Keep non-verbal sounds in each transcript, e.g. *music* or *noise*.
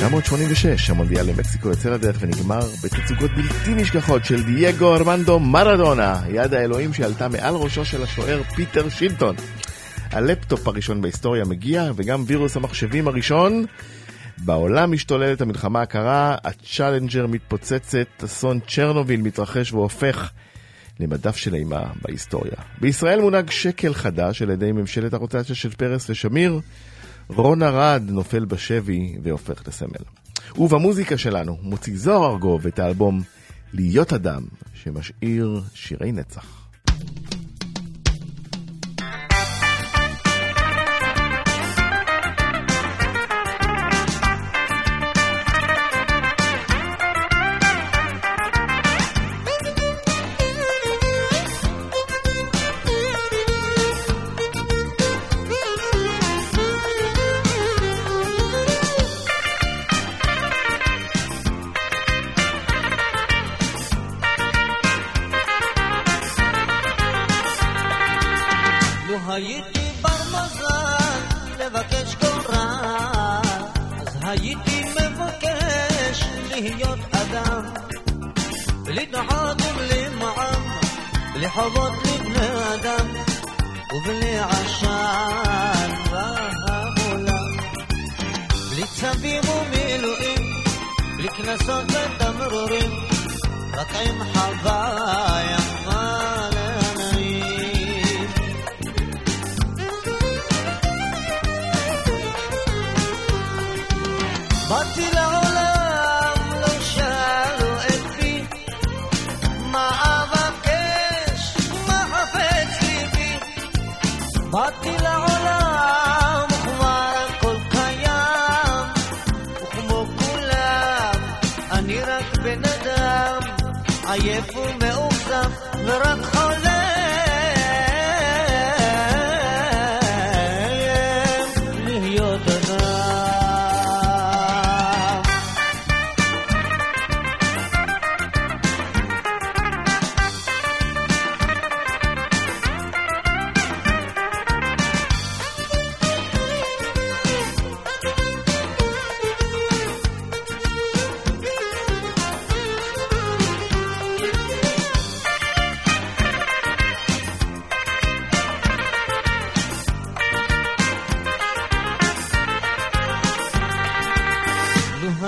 1986, המונדיאל למקסיקו יוצא לדרך ונגמר בתצוגות בלתי נשכחות של דייגו ארמנדו מרדונה, יד האלוהים שעלתה מעל ראשו של השוער פיטר שילטון. הלפטופ הראשון בהיסטוריה מגיע, וגם וירוס המחשבים הראשון. בעולם משתוללת המלחמה הקרה, הצ'אלנג'ר מתפוצצת, אסון צ'רנוביל מתרחש והופך למדף של אימה בהיסטוריה. בישראל מונהג שקל חדש על ידי ממשלת הרוטציה של פרס ושמיר. רון ארד נופל בשבי והופך לסמל. ובמוזיקה שלנו מוציא זוהר ארגוב את האלבום להיות אדם, שמשאיר שירי נצח. הייתי בר מזל לבקש כל רע, אז הייתי מבקש להיות אדם, בלי דחות ובלי מע"מ, בלי חובות לבני אדם, ובלי עשן והעולם, בלי צווים ומילואים, בלי קנסות ותמרורים, רק עם חוויה.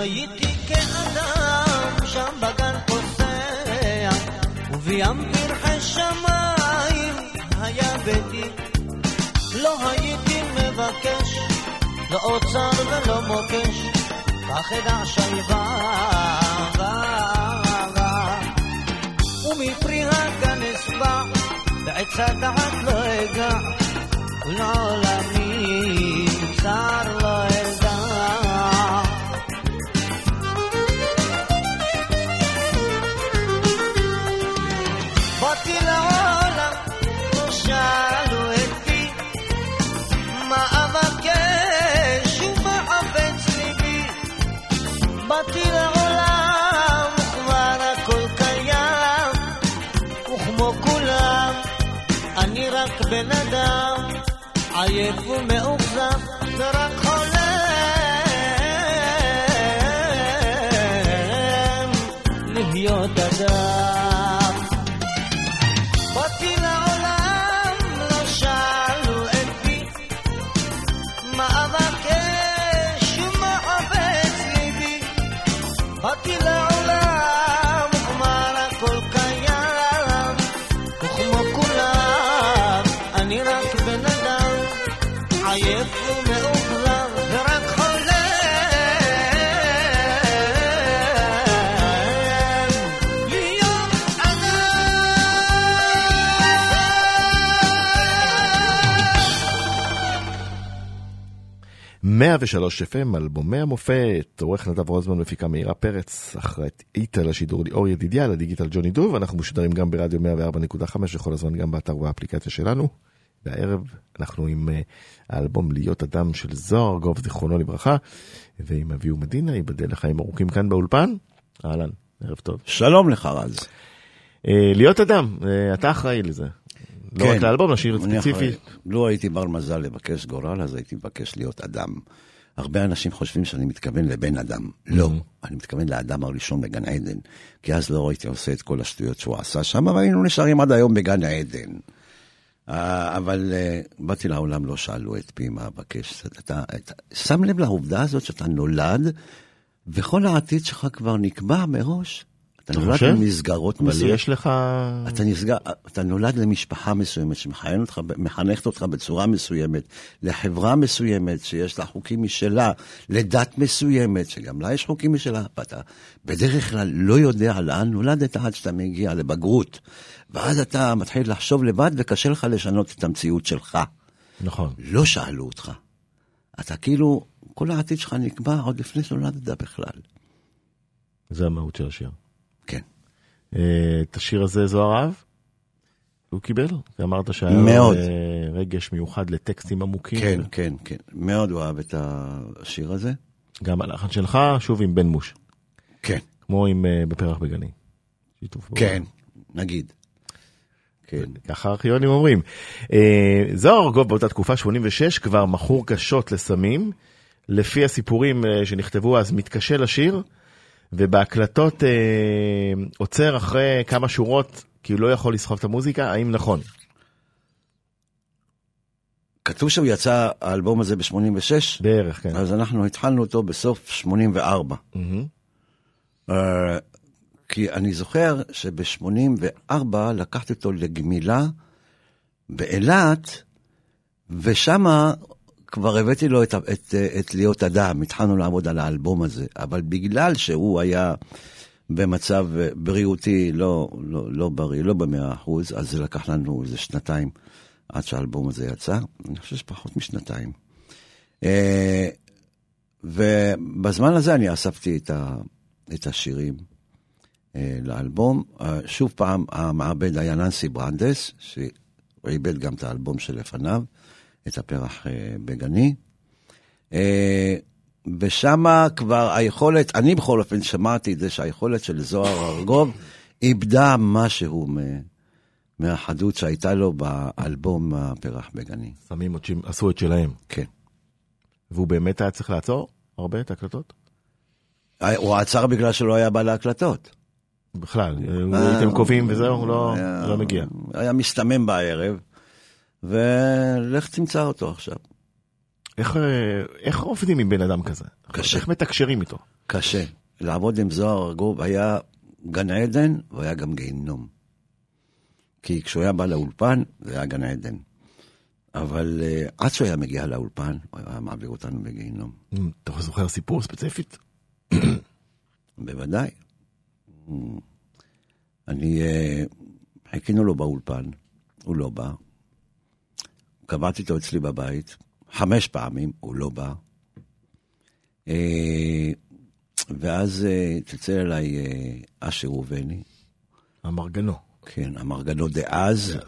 הייתי כאדם שם בגן פוסע, ובים פרחי שמיים היה ביתי. לא הייתי מבקש, לא אוצר ולא מוקש, כך אדע שלווה. ומפרי הגן אשבע, בעצת אחת לא אגע, ולעולמי צר לא אגע. beautiful metal 103 FM, אלבומי המופת, עורך נדב רוזמן, מפיקה מאירה פרץ, אחראית איטה לשידור ליאור ידידיה, לדיגיטל ג'וני דוב, אנחנו משודרים גם ברדיו 104.5 וכל הזמן גם באתר ובאפליקציה שלנו. והערב אנחנו עם uh, האלבום להיות אדם של זוהר גוב, זיכרונו לברכה, ועם אביהו מדינה, ייבדל לחיים ארוכים כאן באולפן. אהלן, ערב טוב. שלום לך רז. Uh, להיות אדם, uh, אתה אחראי לזה. לא רק לאלבום, לשיר ספציפי. לו הייתי בר מזל לבקש גורל, אז הייתי מבקש להיות אדם. הרבה אנשים חושבים שאני מתכוון לבן אדם. לא, אני מתכוון לאדם הראשון בגן עדן. כי אז לא הייתי עושה את כל השטויות שהוא עשה שם, והיינו נשארים עד היום בגן עדן. אבל באתי לעולם, לא שאלו את פי מה אבקש. אתה שם לב לעובדה הזאת שאתה נולד, וכל העתיד שלך כבר נקבע מראש. אתה נולד למסגרות מסוימות. אבל יש לך... אתה, נסגר, אתה נולד למשפחה מסוימת שמחנכת אותך בצורה מסוימת, לחברה מסוימת שיש לה חוקים משלה, לדת מסוימת שגם לה יש חוקים משלה, ואתה בדרך כלל לא יודע לאן נולדת עד שאתה מגיע לבגרות. ואז אתה מתחיל לחשוב לבד וקשה לך לשנות את המציאות שלך. נכון. לא שאלו אותך. אתה כאילו, כל העתיד שלך נקבע עוד לפני שנולדת בכלל. זה המהות של השיר. כן. אה, את השיר הזה זוהר אהב? הוא קיבל? אמרת שהיה מאוד. רגש מיוחד לטקסטים עמוקים. כן, כן, כן. מאוד הוא אהב את השיר הזה. גם הלחן שלך, שוב עם בן מוש. כן. כמו עם אה, בפרח בגני. כן, נגיד. כן. ככה הארכיונים אומרים. אה, זוהר ארגוב באותה תקופה, 86, כבר מכור קשות לסמים. לפי הסיפורים שנכתבו אז, מתקשה לשיר. ובהקלטות אה, עוצר אחרי כמה שורות כי הוא לא יכול לסחוב את המוזיקה, האם נכון? כתוב שהוא יצא האלבום הזה ב-86? בערך, כן. אז אנחנו התחלנו אותו בסוף 84. Mm-hmm. Uh, כי אני זוכר שב-84 לקחתי אותו לגמילה באילת, ושמה כבר הבאתי לו את, את, את את להיות אדם, התחלנו לעבוד על האלבום הזה, אבל בגלל שהוא היה במצב בריאותי לא, לא, לא בריא, לא במאה אחוז, אז זה לקח לנו איזה שנתיים עד שהאלבום הזה יצא, אני חושב שפחות משנתיים. אה, ובזמן הזה אני אספתי את, ה, את השירים אה, לאלבום. אה, שוב פעם, המעבד היה ננסי ברנדס, שהוא איבד גם את האלבום שלפניו. את הפרח אה, בגני. אה, ושם כבר היכולת, אני בכל אופן שמעתי את זה שהיכולת של זוהר ארגוב איבדה משהו מהחדות שהייתה לו באלבום הפרח בגני. סמים עשו את שלהם. כן. והוא באמת היה צריך לעצור הרבה את ההקלטות? אה, הוא עצר בגלל שלא היה בא להקלטות. בכלל, הייתם קובעים וזהו, לא, לא מגיע. היה מסתמם בערב. ולך תמצא אותו עכשיו. איך, אה, איך עובדים עם בן אדם כזה? קשה. איך מתקשרים איתו? קשה. לעבוד עם זוהר ארגוב היה גן עדן והיה גם גיהנום. כי כשהוא היה בא לאולפן, זה היה גן עדן. אבל uh, עד שהוא היה מגיע לאולפן, הוא היה מעביר אותנו בגיהנום. Mm, אתה זוכר סיפור ספציפית? *coughs* בוודאי. Mm. אני, uh, חיכינו לו באולפן, הוא לא בא, קבעתי אותו אצלי בבית, חמש פעמים, הוא לא בא. אה, ואז אה, צלצל אליי אה, אשר ראובני. אמרגנו. כן, אמרגנו דאז.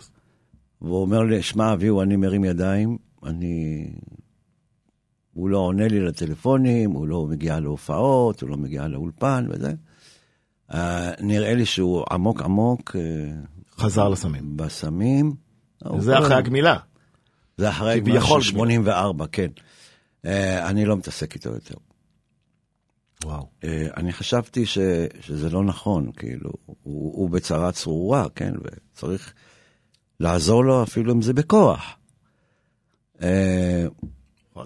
והוא אומר לי, שמע, אביהו, אני מרים ידיים, אני... הוא לא עונה לי לטלפונים, הוא לא מגיע להופעות, הוא לא מגיע לאולפן וזה. Uh, נראה לי שהוא עמוק עמוק... חזר לסמים. בסמים. זה אחרי הגמילה. זה אחרי כביכול 84, כן. Uh, אני לא מתעסק איתו יותר. וואו. Uh, אני חשבתי ש, שזה לא נכון, כאילו, הוא, הוא בצרה צרורה, כן, וצריך לעזור לו אפילו אם זה בכוח. Uh,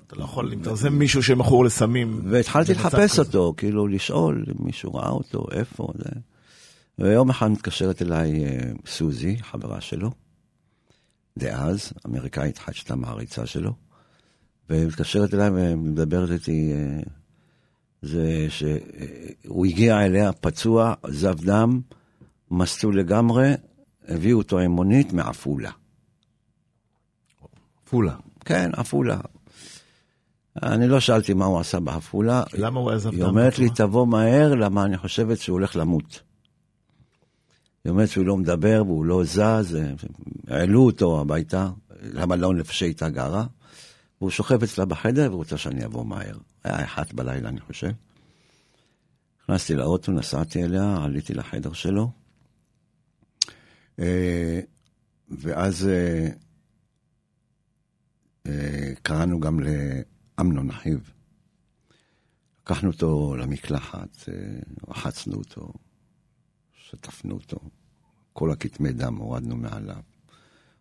אתה לא יכול, אם אתה עושה מישהו שמכור לסמים. והתחלתי לחפש אותו, כאילו, לשאול אם מישהו ראה אותו, איפה זה. ויום אחד מתקשרת אליי סוזי, חברה שלו, דאז, אמריקאית אחת שהייתה מעריצה שלו, ומתקשרת אליי ומדברת איתי, אה, זה שהוא הגיע אליה פצוע, זב דם, מסטול לגמרי, הביאו אותו עם מונית מעפולה. עפולה. כן, עפולה. אני לא שאלתי מה הוא עשה בעפולה. למה הוא עזב היא גם אומרת לי? תבוא מהר, למה אני חושבת שהוא הולך למות. היא אומרת שהוא לא מדבר והוא לא זז, העלו אותו הביתה, למלון איפה שהייתה גרה, והוא שוכב אצלה בחדר והוא רוצה שאני אבוא מהר. היה אחת בלילה, אני חושב. נכנסתי לאוטו, נסעתי אליה, עליתי לחדר שלו, אה, ואז אה, אה, קראנו גם לאמנון אחיו. לקחנו אותו למקלחת, רחצנו אותו, שטפנו אותו, כל הכתמי דם הורדנו מעליו.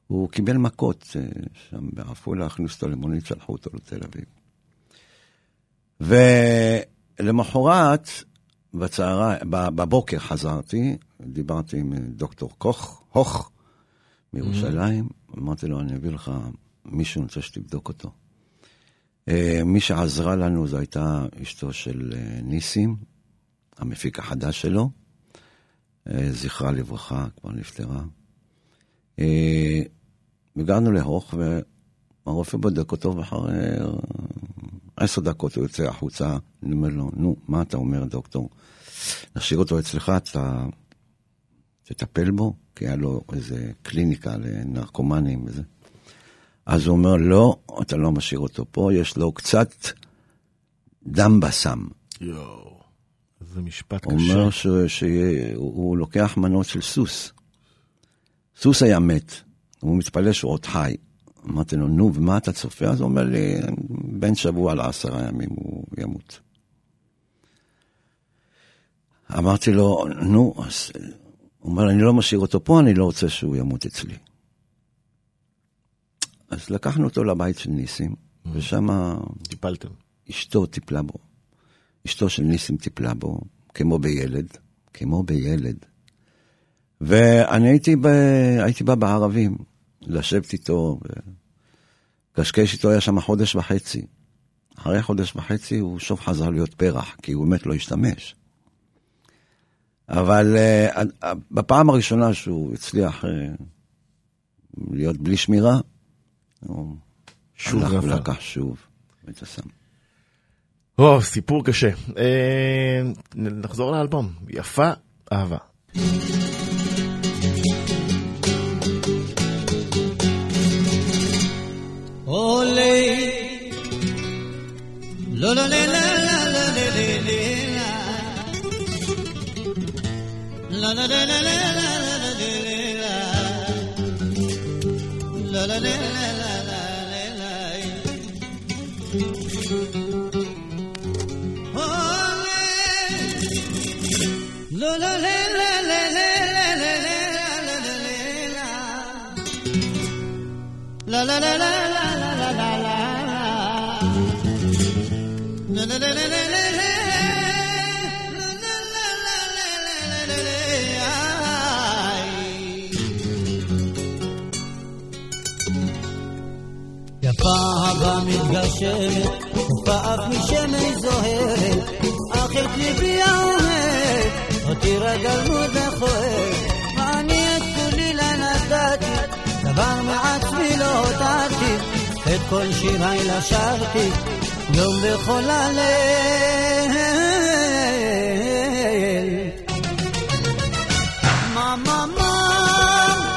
הוא קיבל מכות אה, שם בעפולה, הכניסו אותו למונית, שלחו אותו לתל אביב. ולמחרת, בצהרי, בבוקר חזרתי, דיברתי עם דוקטור קוך, הוך, מירושלים, אמרתי לו, אני אביא לך מישהו, אני רוצה שתבדוק אותו. אה, מי שעזרה לנו זו הייתה אשתו של אה, ניסים, המפיק החדש שלו, אה, זכרה לברכה, כבר נפטרה. אה, הגענו להוך, והרופא בודק אותו, ואחרי אה, עשר דקות הוא יוצא החוצה, אני אומר לו, נו, מה אתה אומר, דוקטור? נשאיר אותו אצלך, אתה תטפל בו? כי היה לו איזה קליניקה לנרקומנים וזה. אז הוא אומר, לא, אתה לא משאיר אותו פה, יש לו קצת דם בסם. יואו, זה משפט הוא קשה. אומר שהוא הוא לוקח מנות של סוס. סוס היה מת, הוא מתפלא שהוא עוד חי. אמרתי לו, נו, ומה אתה צופה? אז הוא אומר לי, בין שבוע לעשרה ימים הוא ימות. אמרתי לו, נו, אז... הוא אומר, אני לא משאיר אותו פה, אני לא רוצה שהוא ימות אצלי. אז לקחנו אותו לבית של ניסים, ושם טיפלתם. אשתו טיפלה בו. אשתו של ניסים טיפלה בו, כמו בילד, כמו בילד. ואני הייתי, ב... הייתי בא בערבים, לשבת איתו, קשקש איתו, היה שם חודש וחצי. אחרי חודש וחצי הוא שוב חזר להיות פרח, כי הוא באמת לא השתמש. אבל uh, בפעם הראשונה שהוא הצליח uh, להיות בלי שמירה, הוא שוב הלך. ולקח שוב את הסם. או, סיפור קשה. אה, נחזור לאלבום. יפה אהבה. Ole, lo lo le la la la la, la la la la la la la la la, הבא מתגשמת, ופעף משמש זוהרת, אך את ליבי האוהב, אותי רגלנו דחוהר, ואני את כולי לה נתתי, דבר מעצמי לא הותרתי, את כל שיריי לשרתי, יום וכל הליל. מה מה מה,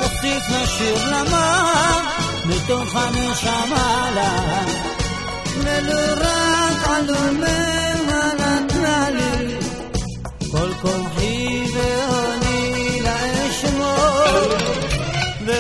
תוסיף לשיר למה, מתוך הנשמה לה, ולו רק עלומיה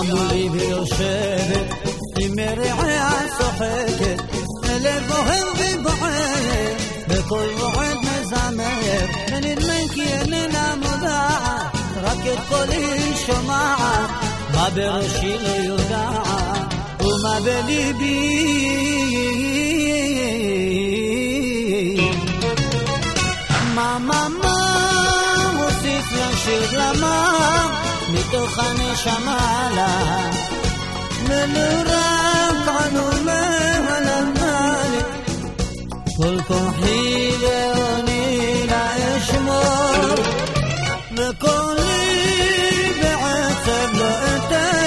عمري برشيبك يمرعي عصحك البهر ببعير بكل وعد مزامير من المنكي لنا مداعة ركب كل شماعة ما برشي يداعة وما بليبي ماما ما وصيت يا شيخ מה מה מה מוסיף לשיר למה מתוך הנשמה לה מנורק ענומה ולמאלי כל כוחי ואוני לה אשמור וקולי בעצב לא אתן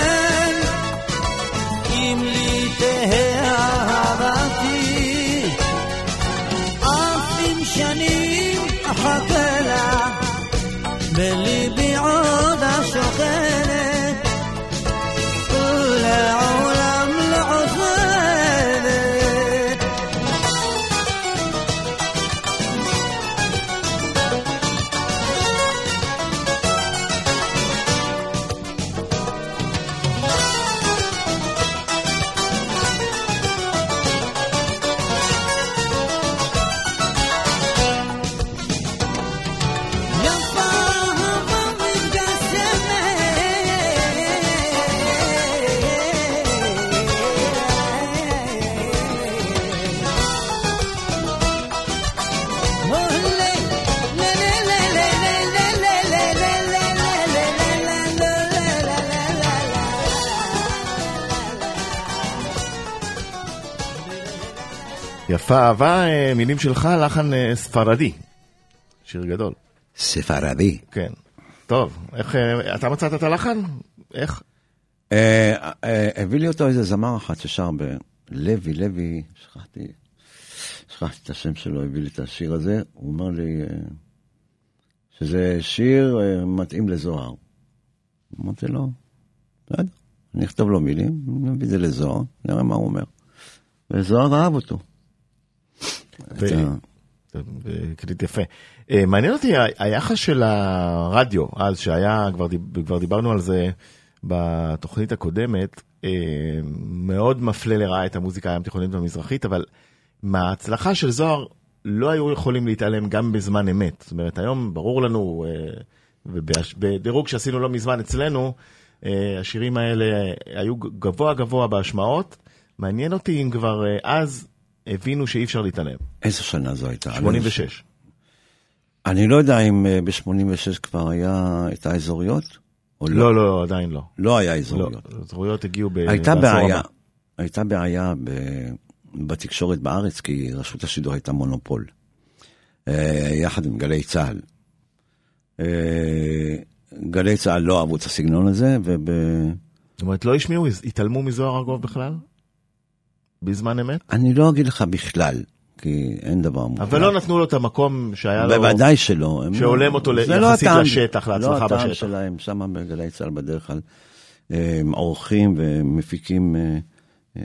יפה אהבה, אה, מילים שלך, לחן אה, ספרדי. שיר גדול. ספרדי. כן. טוב, איך, אה, אתה מצאת את הלחן? איך? הביא לי אותו איזה זמר אחד ששר בלוי, לוי, שכחתי, שכחתי את השם שלו, הביא לי את השיר הזה, הוא אמר לי שזה שיר מתאים לזוהר. אמרתי לו, בסדר, אני אכתוב לו מילים, נביא את זה לזוהר, נראה מה הוא אומר. וזוהר אהב אותו. קליט יפה. אה, מעניין אותי היחס של הרדיו אז, שהיה, כבר, דיב, כבר דיברנו על זה בתוכנית הקודמת, אה, מאוד מפלה לרעה את המוזיקה הים תיכונית והמזרחית, אבל מההצלחה של זוהר לא היו יכולים להתעלם גם בזמן אמת. זאת אומרת, היום ברור לנו, אה, ובדירוג שעשינו לא מזמן אצלנו, השירים האלה היו גבוה גבוה בהשמעות. מעניין אותי אם כבר אז הבינו שאי אפשר להתעלם. איזו שנה זו הייתה? 86. אני לא יודע אם ב-86 כבר היה את האזוריות, או לא. לא, לא, עדיין לא. לא היה לא, אזוריות. הגיעו ב... הייתה בעיה, הבא. הייתה בעיה ב, בתקשורת בארץ, כי רשות השידור הייתה מונופול, אה, יחד עם גלי צה"ל. אה, גלי צה"ל לא אהבו את הסגנון הזה, וב... זאת אומרת, לא השמיעו, התעלמו מזוהר ארגוב בכלל? בזמן אמת? אני לא אגיד לך בכלל, כי אין דבר מוחלט. אבל לא נתנו לו את המקום שהיה לו... בוודאי שלא. הם שהולם לא- אותו זה יחסית לא הטעם- לשטח, להצלחה לא הטעם בשטח. שלהם, שם בגלי צה"ל בדרך כלל עורכים ומפיקים אה, אה,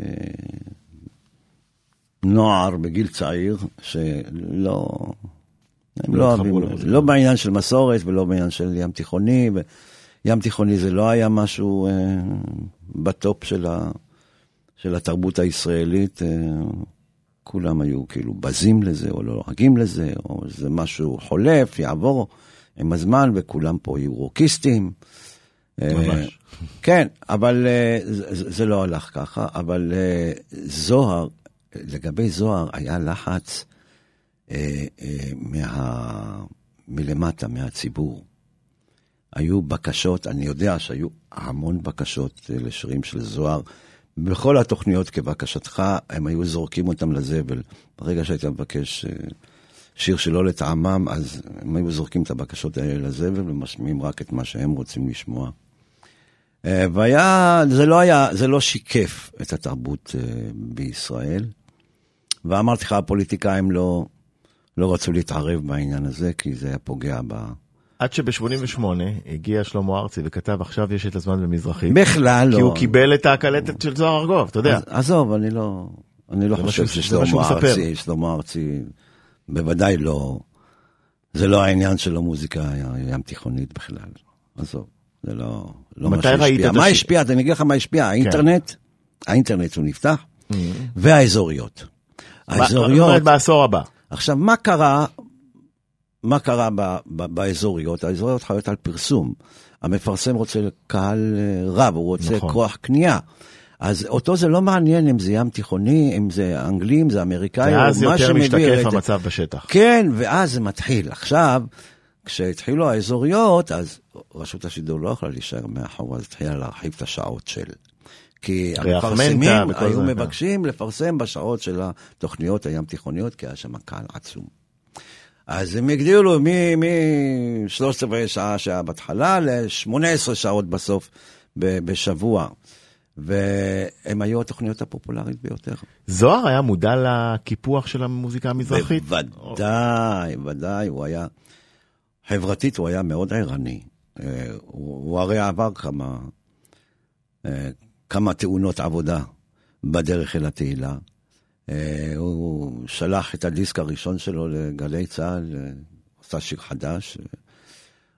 נוער בגיל צעיר, שלא... הם לא לא אוהבים. לא בעניין של מסורת ולא בעניין של ים תיכוני, וים תיכוני זה לא היה משהו אה, בטופ של, ה, של התרבות הישראלית. אה, כולם היו כאילו בזים לזה, או לא לועגים לזה, או זה משהו חולף, יעבור עם הזמן, וכולם פה יהיו רוקיסטים. אה, ממש. כן, אבל אה, זה, זה לא הלך ככה, אבל זוהר, לגבי זוהר היה לחץ מה, מלמטה, מהציבור. היו בקשות, אני יודע שהיו המון בקשות לשירים של זוהר. בכל התוכניות כבקשתך, הם היו זורקים אותם לזבל. ברגע שהיית מבקש אה, שיר שלא לטעמם, אז הם היו זורקים את הבקשות האלה לזבל ומשמיעים רק את מה שהם רוצים לשמוע. אה, והיה, זה לא היה, זה לא שיקף את התרבות אה, בישראל. ואמרתי לך, הפוליטיקאים לא, לא רצו להתערב בעניין הזה, כי זה היה פוגע ב... עד שב-88 הגיע שלמה ארצי וכתב עכשיו יש את הזמן במזרחית. בכלל לא. כי הוא קיבל את הקלטת של זוהר ארגוב, אתה יודע. עזוב, אני לא, אני לא חושב ששלמה. ארצי, שלמה ארצי, בוודאי לא, זה לא העניין של המוזיקה הים תיכונית בכלל. עזוב, זה לא, לא מה שהשפיע. מה? השפיע? אני אגיד לך מה השפיע, האינטרנט, האינטרנט הוא נפתח, Mm-hmm. והאזוריות. האזוריות... זאת אומרת, בעשור הבא. עכשיו, מה קרה, מה קרה ב, ב, באזוריות? האזוריות חיות על פרסום. המפרסם רוצה קהל אה, רב, הוא רוצה נכון. כוח קנייה. אז אותו זה לא מעניין אם זה ים תיכוני, אם זה אנגלי, אם זה אמריקאי, או מה ואז יותר שמביא משתקף את- המצב בשטח. כן, ואז זה מתחיל. עכשיו, כשהתחילו האזוריות, אז רשות השידור לא יכלה להישאר מאחור, אז התחילה להרחיב את השעות של... כי המפרסמים היו זה, כן. מבקשים לפרסם בשעות של התוכניות הים תיכוניות, כי היה שם קהל עצום. אז הם הגדילו מ-13 רבעי שעה שהיה בהתחלה ל-18 שעות בסוף ב- בשבוע. והם היו התוכניות הפופולרית ביותר. זוהר היה מודע לקיפוח של המוזיקה המזרחית? בוודאי, ודאי, הוא היה, חברתית הוא היה מאוד ערני. אה, הוא, הוא הרי עבר כמה, אה, כמה תאונות עבודה בדרך אל התהילה. אה, הוא שלח את הדיסק הראשון שלו לגלי צה"ל, אה, עשה שיר חדש. אה,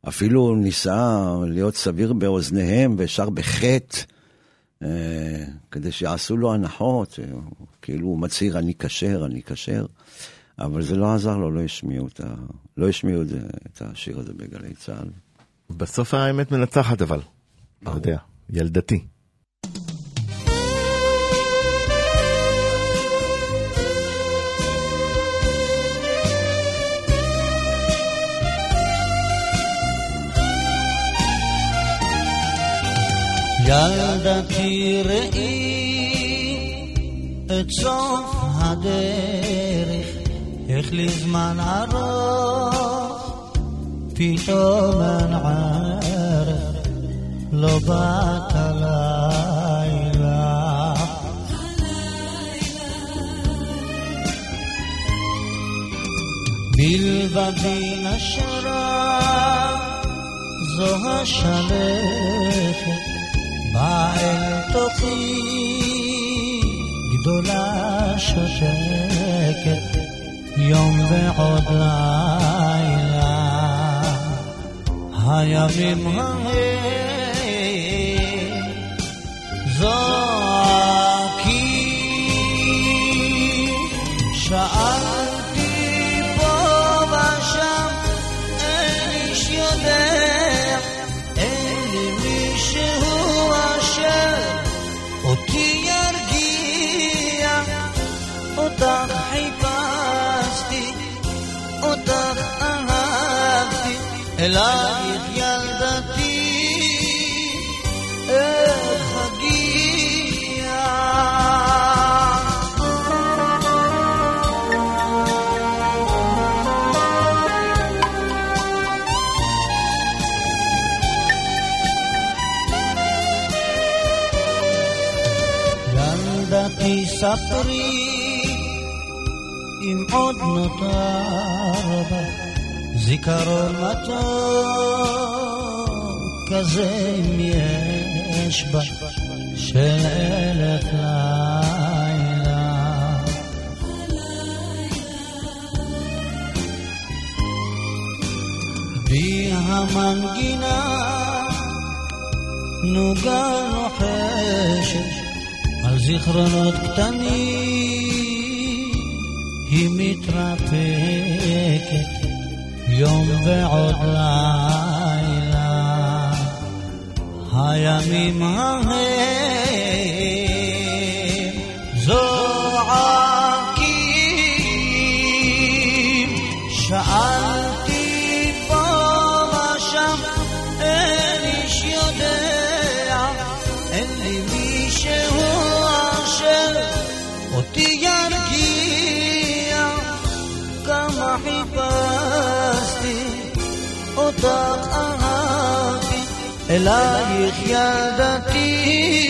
אפילו ניסה להיות סביר באוזניהם ושר בחטא. כדי שיעשו לו הנחות, כאילו הוא מצהיר אני כשר, אני כשר, אבל זה לא עזר לו, לא השמיעו את, ה... לא השמיעו את השיר הזה בגלי צה"ל. בסוף האמת מנצחת אבל. אתה יודע, ילדתי. ילדתי ראי את סוף הדרך, איך לי זמן ארוך, פתאום אין ערך, לא באת לילה. בלבבי נשרה, זו השלכת, אל תוכי, גדולה שותקת, יום ועוד לילה. הימים ההם ילדתי ספרי אם עוד נותר בה זיכרון מתוק כזה אם יש בה של אלף זיכרונות קטנים היא מתרפקת יום ועוד לילה. הימים ההם אלייך ילדתי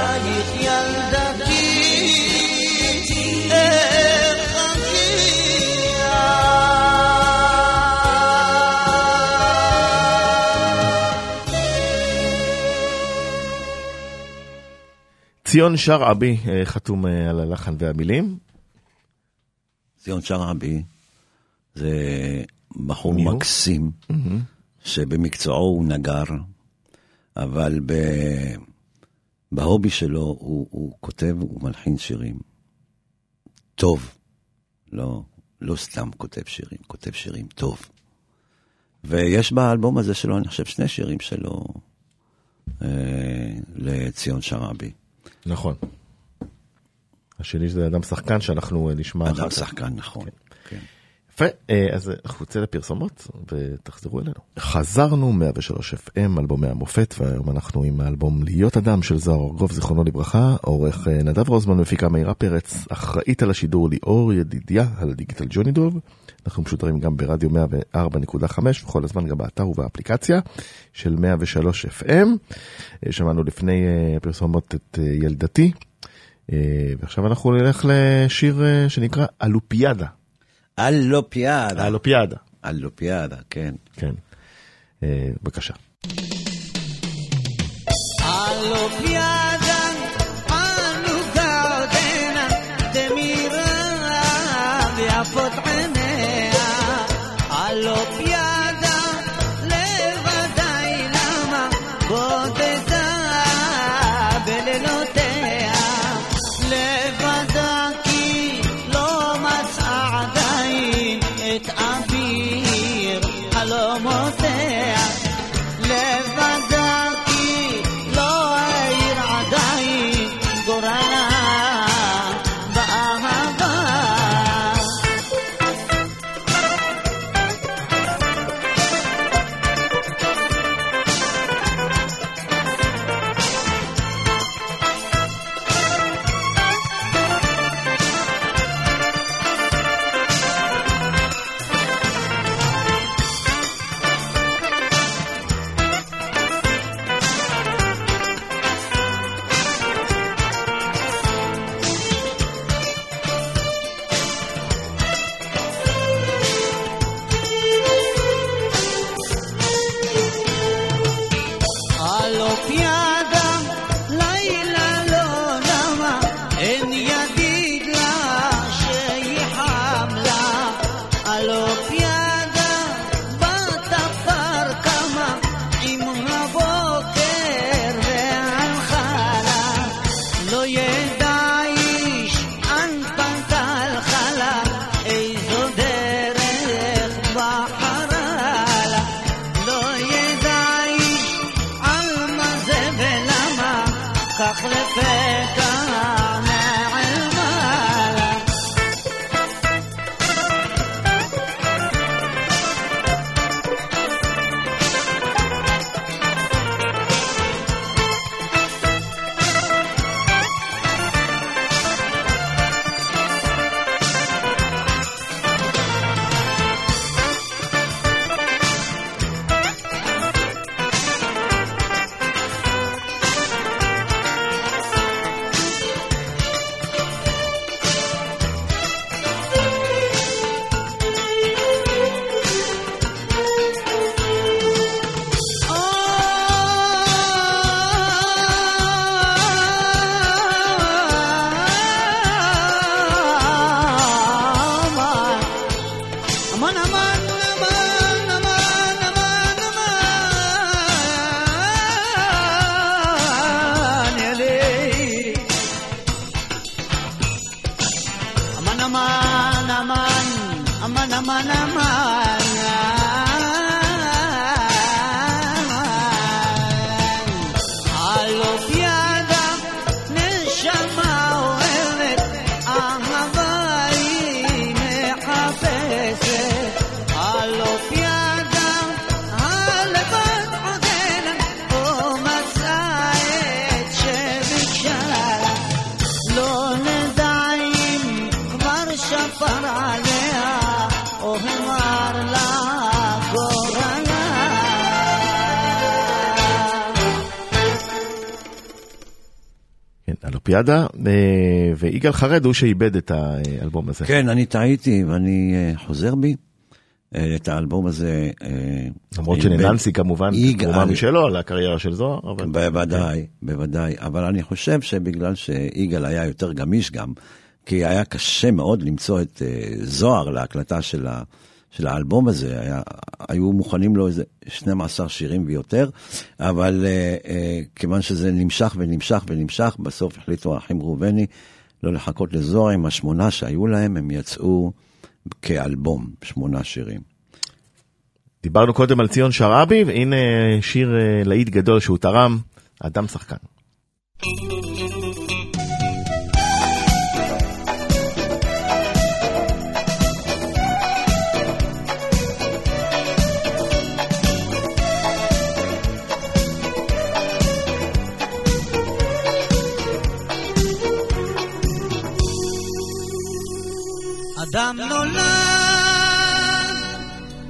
ציון שרעבי אה, חתום אה, על הלחן והמילים. ציון שרעבי זה בחור מי הוא? מקסים, שבמקצועו הוא נגר, אבל ב... בהובי שלו הוא, הוא כותב ומלחין שירים. טוב. לא, לא סתם כותב שירים, כותב שירים טוב. ויש באלבום הזה שלו, אני חושב, שני שירים שלו אה, לציון שרעבי. נכון. השני זה אדם שחקן שאנחנו אה, נשמע אדם. שחקן, נכון. כן. יפה, אה, אז אנחנו נצא לפרסומות ותחזרו אלינו. חזרנו 103 FM, אלבומי המופת, והיום אנחנו עם האלבום להיות אדם של זוהר ארגוב, זיכרונו לברכה, עורך אה, נדב רוזמן, מפיקה מאירה פרץ, אחראית על השידור ליאור ידידיה, על הדיגיטל ג'וני דוב. אנחנו משודרים גם ברדיו 104.5 וכל הזמן גם באתר ובאפליקציה של 103 FM. אה, שמענו לפני הפרסומות את ילדתי, ועכשיו אנחנו נלך לשיר שנקרא אלופיאדה. אלופיאדה. אלופיאדה. אלופיאדה, כן. כן. אה, בבקשה. All'Oppiada באולימפיאדה, אה, ויגאל חרד הוא שאיבד את האלבום הזה. כן, אני טעיתי ואני אה, חוזר בי. אה, את האלבום הזה. למרות שלננסי כמובן תרומה משלו לקריירה של זוהר, אבל... בוודאי, בוודאי, אבל אני חושב שבגלל שיגאל היה יותר גמיש גם, כי היה קשה מאוד למצוא את זוהר להקלטה של, ה, של האלבום הזה, היה, היו מוכנים לו איזה 12 שירים ויותר, אבל אה, אה, כיוון שזה נמשך ונמשך ונמשך, בסוף החליטו האחים ראובני לא לחכות לזוהר עם השמונה שהיו להם, הם יצאו כאלבום, שמונה שירים. דיברנו קודם על ציון שרעבי, והנה שיר אה, להיט גדול שהוא תרם, אדם שחקן. אדם נולד,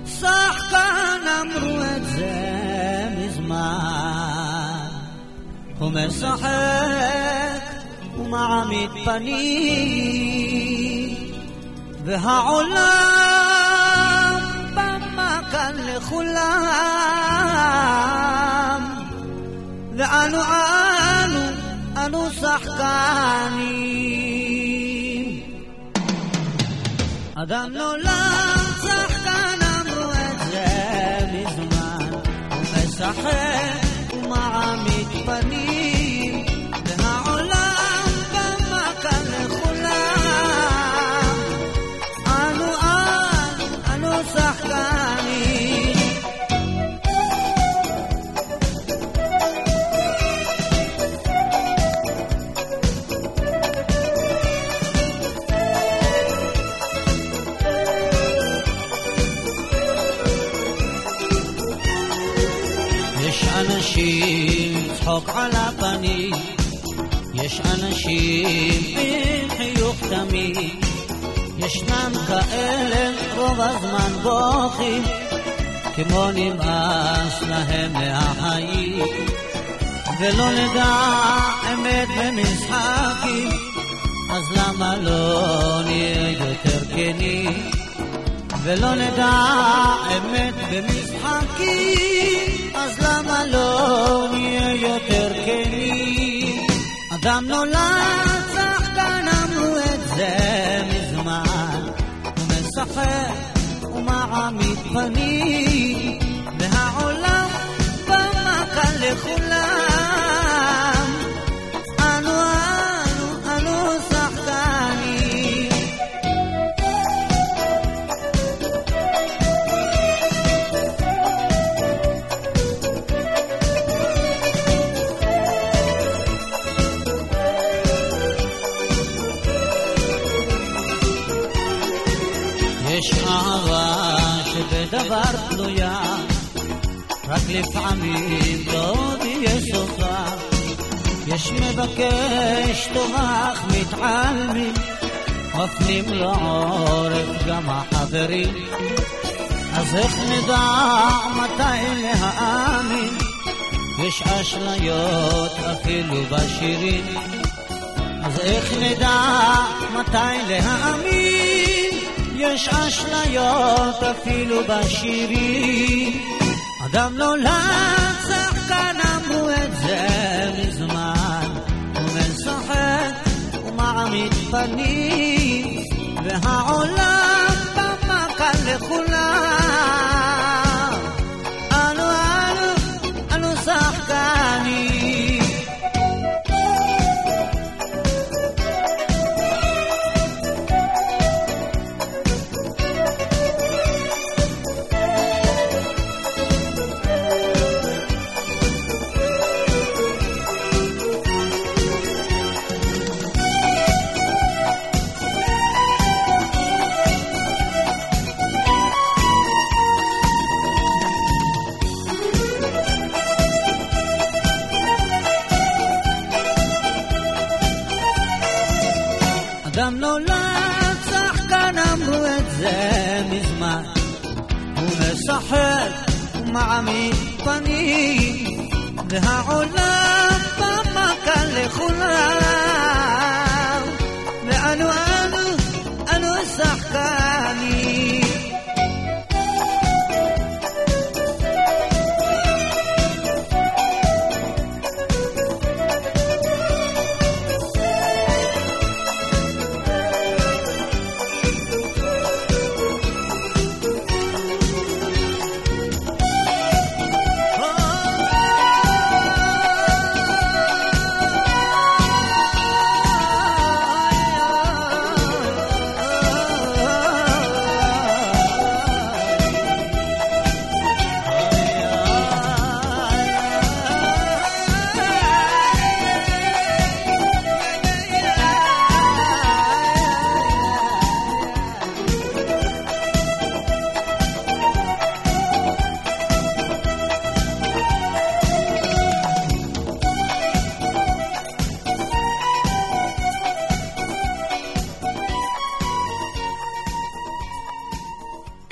שחקן אמרו את זה מזמן. הוא משחק ומעמיד פנים, והעולם במה כאן לכולם. ואנו אנו, אנו שחקנים. אדם נולד שחקן אמרו את זה מזמן. הוא משחק ומעמיד פנים אנשים עם חיוך תמיד, ישנם כאלה רוב הזמן בוכים, כמו נמאס להם מהחיים, ולא נדע אמת במשחקים, אז למה לא נהיה יותר כנים? ולא נדע אמת במשחקים, אז למה לא נהיה יותר כנים? אדם נולד שחקן אמרו את זה מזמן, הוא משחק ומעמיד פנים, והעולם במה כאן לכולם. מבקש אך מתעלמים, מפנים לו עורף גם החברים. אז איך נדע מתי להאמין? יש אשליות אפילו בשירים. אז איך נדע מתי להאמין? יש אשליות אפילו בשירים. אדם נולד ומעמיד פנים, והעולם במה כאן לכולם.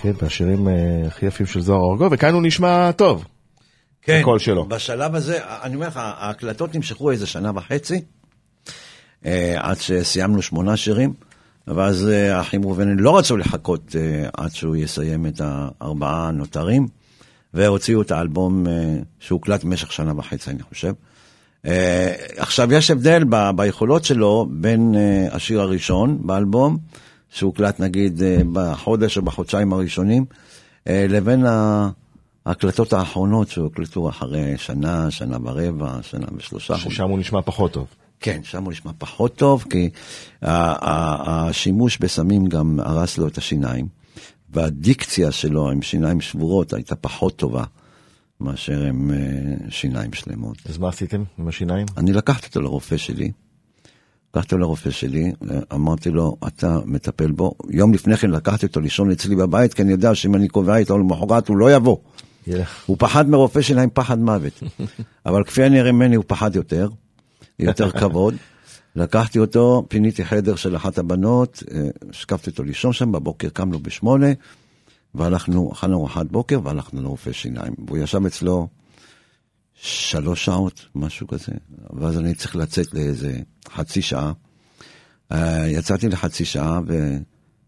כן, מהשירים אה, הכי יפים של זוהר ארגוב, וכאן הוא נשמע טוב. כן, הקול שלו. בשלב הזה, אני אומר לך, ההקלטות נמשכו איזה שנה וחצי, אה, עד שסיימנו שמונה שירים, ואז אה, האחים ראובני לא רצו לחכות עד שהוא יסיים את הארבעה הנותרים, והוציאו את האלבום שהוקלט במשך שנה וחצי, אני חושב. עכשיו, יש הבדל ביכולות שלו בין השיר הראשון באלבום, שהוקלט נגיד אה, בחודש או בחודשיים הראשונים, אה, לבין ההקלטות האחרונות שהוקלטו אחרי שנה, שנה ורבע, שנה ושלושה. ששם הוא נשמע פחות טוב. כן, שם הוא נשמע פחות טוב, כי השימוש בסמים גם הרס לו את השיניים, והדיקציה שלו עם שיניים שבורות הייתה פחות טובה מאשר עם אה, שיניים שלמות. אז מה עשיתם עם השיניים? אני לקחתי אותו לרופא שלי, לקחתי לרופא שלי, אמרתי לו, אתה מטפל בו. יום לפני כן לקחתי אותו לישון אצלי בבית, כי אני יודע שאם אני קובע איתו למחרת הוא לא יבוא. ילך. הוא פחד מרופא שיניים פחד מוות. *laughs* אבל כפי הנראה ממני הוא פחד יותר, יותר כבוד. לקחתי אותו, פיניתי חדר של אחת הבנות, אה, השקפתי אותו לישון שם, בבוקר קמנו בשמונה, והלכנו, אכלנו ארוחת בוקר והלכנו לרופא שיניים. והוא ישב אצלו שלוש שעות, משהו כזה, ואז אני צריך לצאת לאיזה חצי שעה. אה, יצאתי לחצי שעה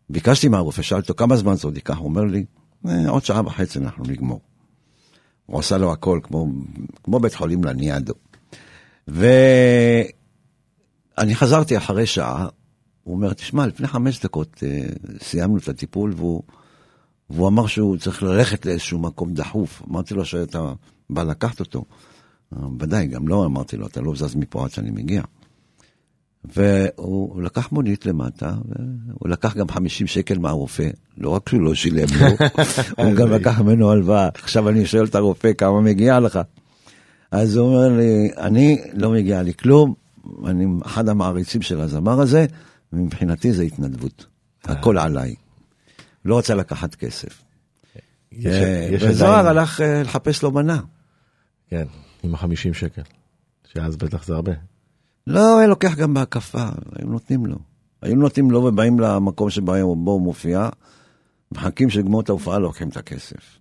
וביקשתי מהרופא, שאלתי אותו כמה זמן זה עוד ייקח, הוא אומר לי, "אה, עוד שעה וחצי אנחנו נגמור. הוא עשה לו הכל כמו, כמו בית חולים לניאדו. ואני חזרתי אחרי שעה, הוא אומר, תשמע, לפני חמש דקות אה, סיימנו את הטיפול, והוא, והוא אמר שהוא צריך ללכת לאיזשהו מקום דחוף. אמרתי לו שאתה בא לקחת אותו. "אה, ודאי, גם לא אמרתי לו, אתה לא זז מפה עד שאני מגיע. והוא לקח מונית למטה, והוא לקח גם 50 שקל מהרופא, לא רק שהוא לא שילם לו, *laughs* הוא גם לקח ממנו הלוואה. עכשיו אני שואל את הרופא כמה מגיע לך. אז הוא אומר לי, אני לא מגיע לי כלום, אני אחד המעריצים של הזמר הזה, ומבחינתי זה התנדבות. הכל עליי. לא רוצה לקחת כסף. אה, וזוהר הלך אה, לחפש לו מנה. כן, עם החמישים שקל. שאז בטח זה הרבה. לא, היה לוקח גם בהקפה, היו נותנים לו. היו נותנים לו ובאים למקום שבו בו הוא מופיע, מחכים שיגמור את ההופעה, לוקחים את הכסף.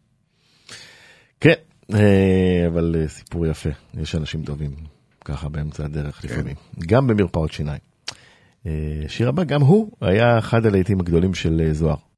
כן, אה, אבל סיפור יפה. יש אנשים טובים ככה באמצע הדרך לפעמים. גם במרפאות שיניים. שיר הבא, גם הוא היה אחד הלהיטים הגדולים של זוהר.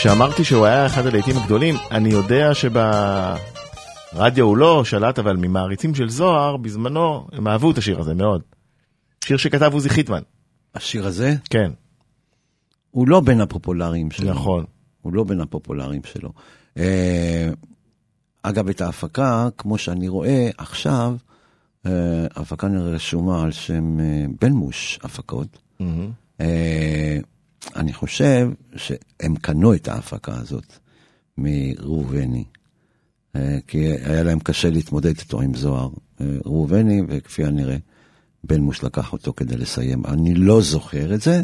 ושאמרתי שהוא היה אחד הלהיטים הגדולים, אני יודע שב... רדיו הוא לא שלט, אבל ממעריצים של זוהר, בזמנו, הם אהבו את השיר הזה מאוד. שיר שכתב עוזי חיטמן, השיר הזה, כן, הוא לא בין הפופולריים שלו. נכון. הוא לא בין הפופולריים שלו. אה, אגב, את ההפקה, כמו שאני רואה עכשיו, אה, ההפקה רשומה על שם אה, בן מוש הפקות. מהמם. אני חושב שהם קנו את ההפקה הזאת מראובני, אה, כי היה להם קשה להתמודד איתו עם זוהר. אה, ראובני, וכפי הנראה, בן מוש לקח אותו כדי לסיים. אני לא זוכר את זה,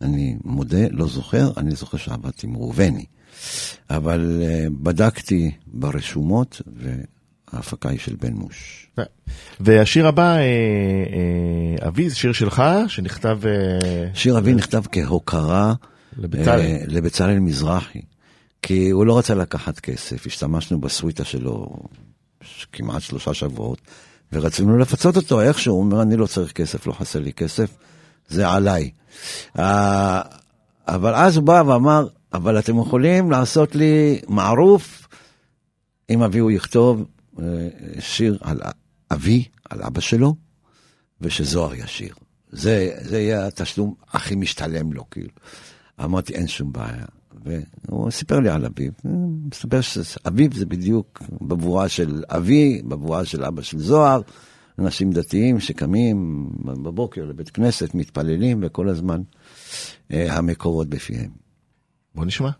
אני מודה, לא זוכר, אני זוכר שעבדתי עם ראובני. אבל אה, בדקתי ברשומות, וההפקה היא של בן מוש. והשיר הבא, אה, אה, אבי, זה שיר שלך, שנכתב אה, שיר אבי נכתב כהוקרה לבצלאל. מזרחי, כי הוא לא רצה לקחת כסף, השתמשנו בסוויטה שלו כמעט שלושה שבועות, ורצינו לפצות אותו איכשהו, הוא אומר, אני לא צריך כסף, לא חסר לי כסף, זה עליי. אבל אז הוא בא ואמר, אבל אתם יכולים לעשות לי מערוף, אם אבי הוא יכתוב שיר על אבי, על אבא שלו, ושזוהר ישיר. זה, זה יהיה התשלום הכי משתלם לו, כאילו. אמרתי, אין שום בעיה. והוא סיפר לי על אביו. מסתבר שאביו זה בדיוק בבואה של אבי, בבואה של אבא של זוהר. אנשים דתיים שקמים בבוקר לבית כנסת, מתפללים, וכל הזמן אה, המקורות בפיהם. בוא נשמע.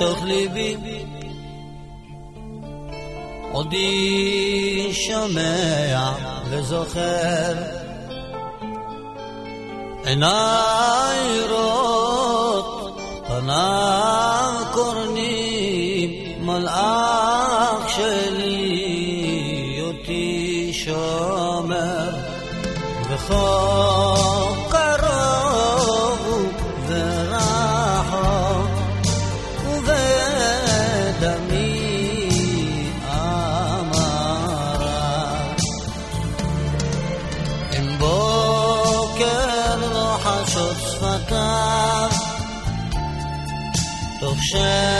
בתוך ליבי. עודי שומע וזוכר. עיניי רואות פניו קורנים מלאך שלי 是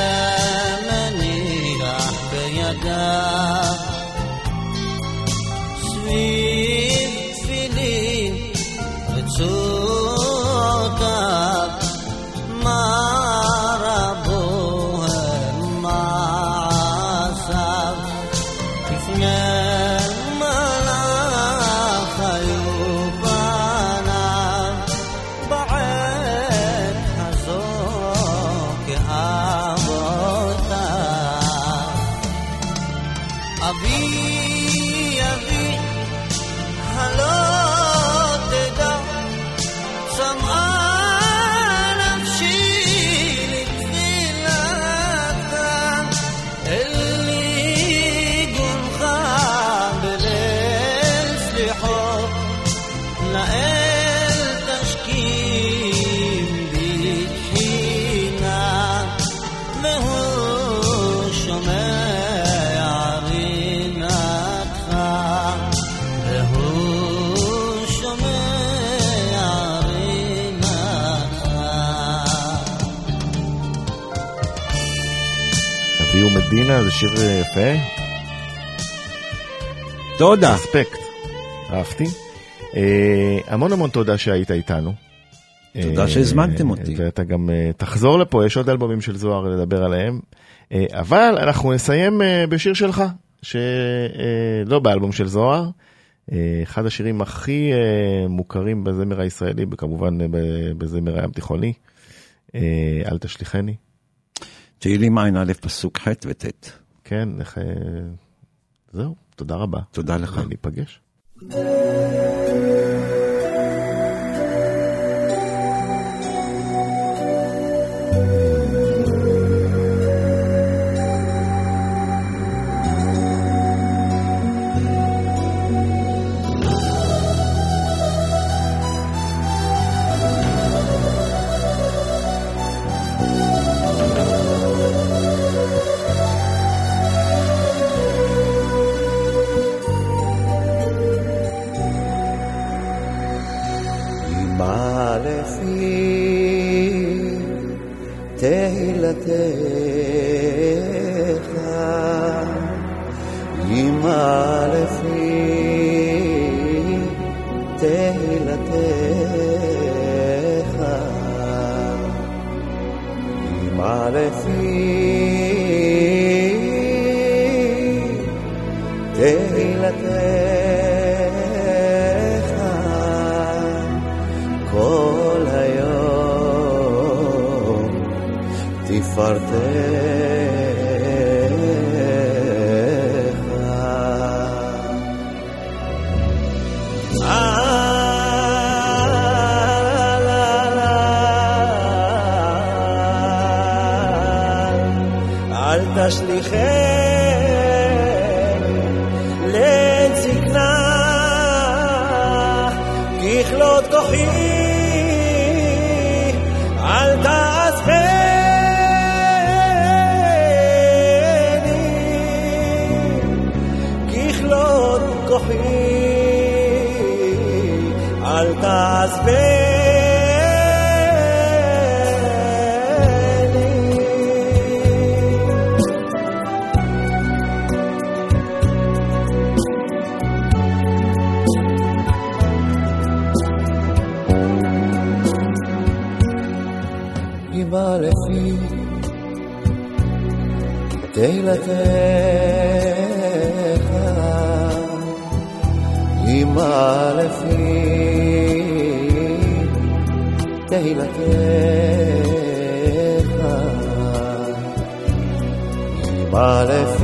שיר אה, יפה, תודה. אספקט, אהבתי. אה, המון המון תודה שהיית איתנו. תודה אה, שהזמנתם אותי. ואתה גם תחזור לפה, יש עוד אלבומים של זוהר לדבר עליהם. אבל אנחנו נסיים בשיר שלך, שלא באלבום של זוהר. אחד השירים הכי מוכרים בזמר הישראלי, וכמובן בזמר הים תיכוני. אל תשליכני. תהילים ע"א פסוק ח' וט'. כן, איך, זהו, תודה רבה. תודה לך. ניפגש. אל תשליכני לזקנה, ככלות כוחי, אל תעזבני, ככלות כוחי, אל תעזבני. תהילתך, אמא לפי תהילתך, אמא לפי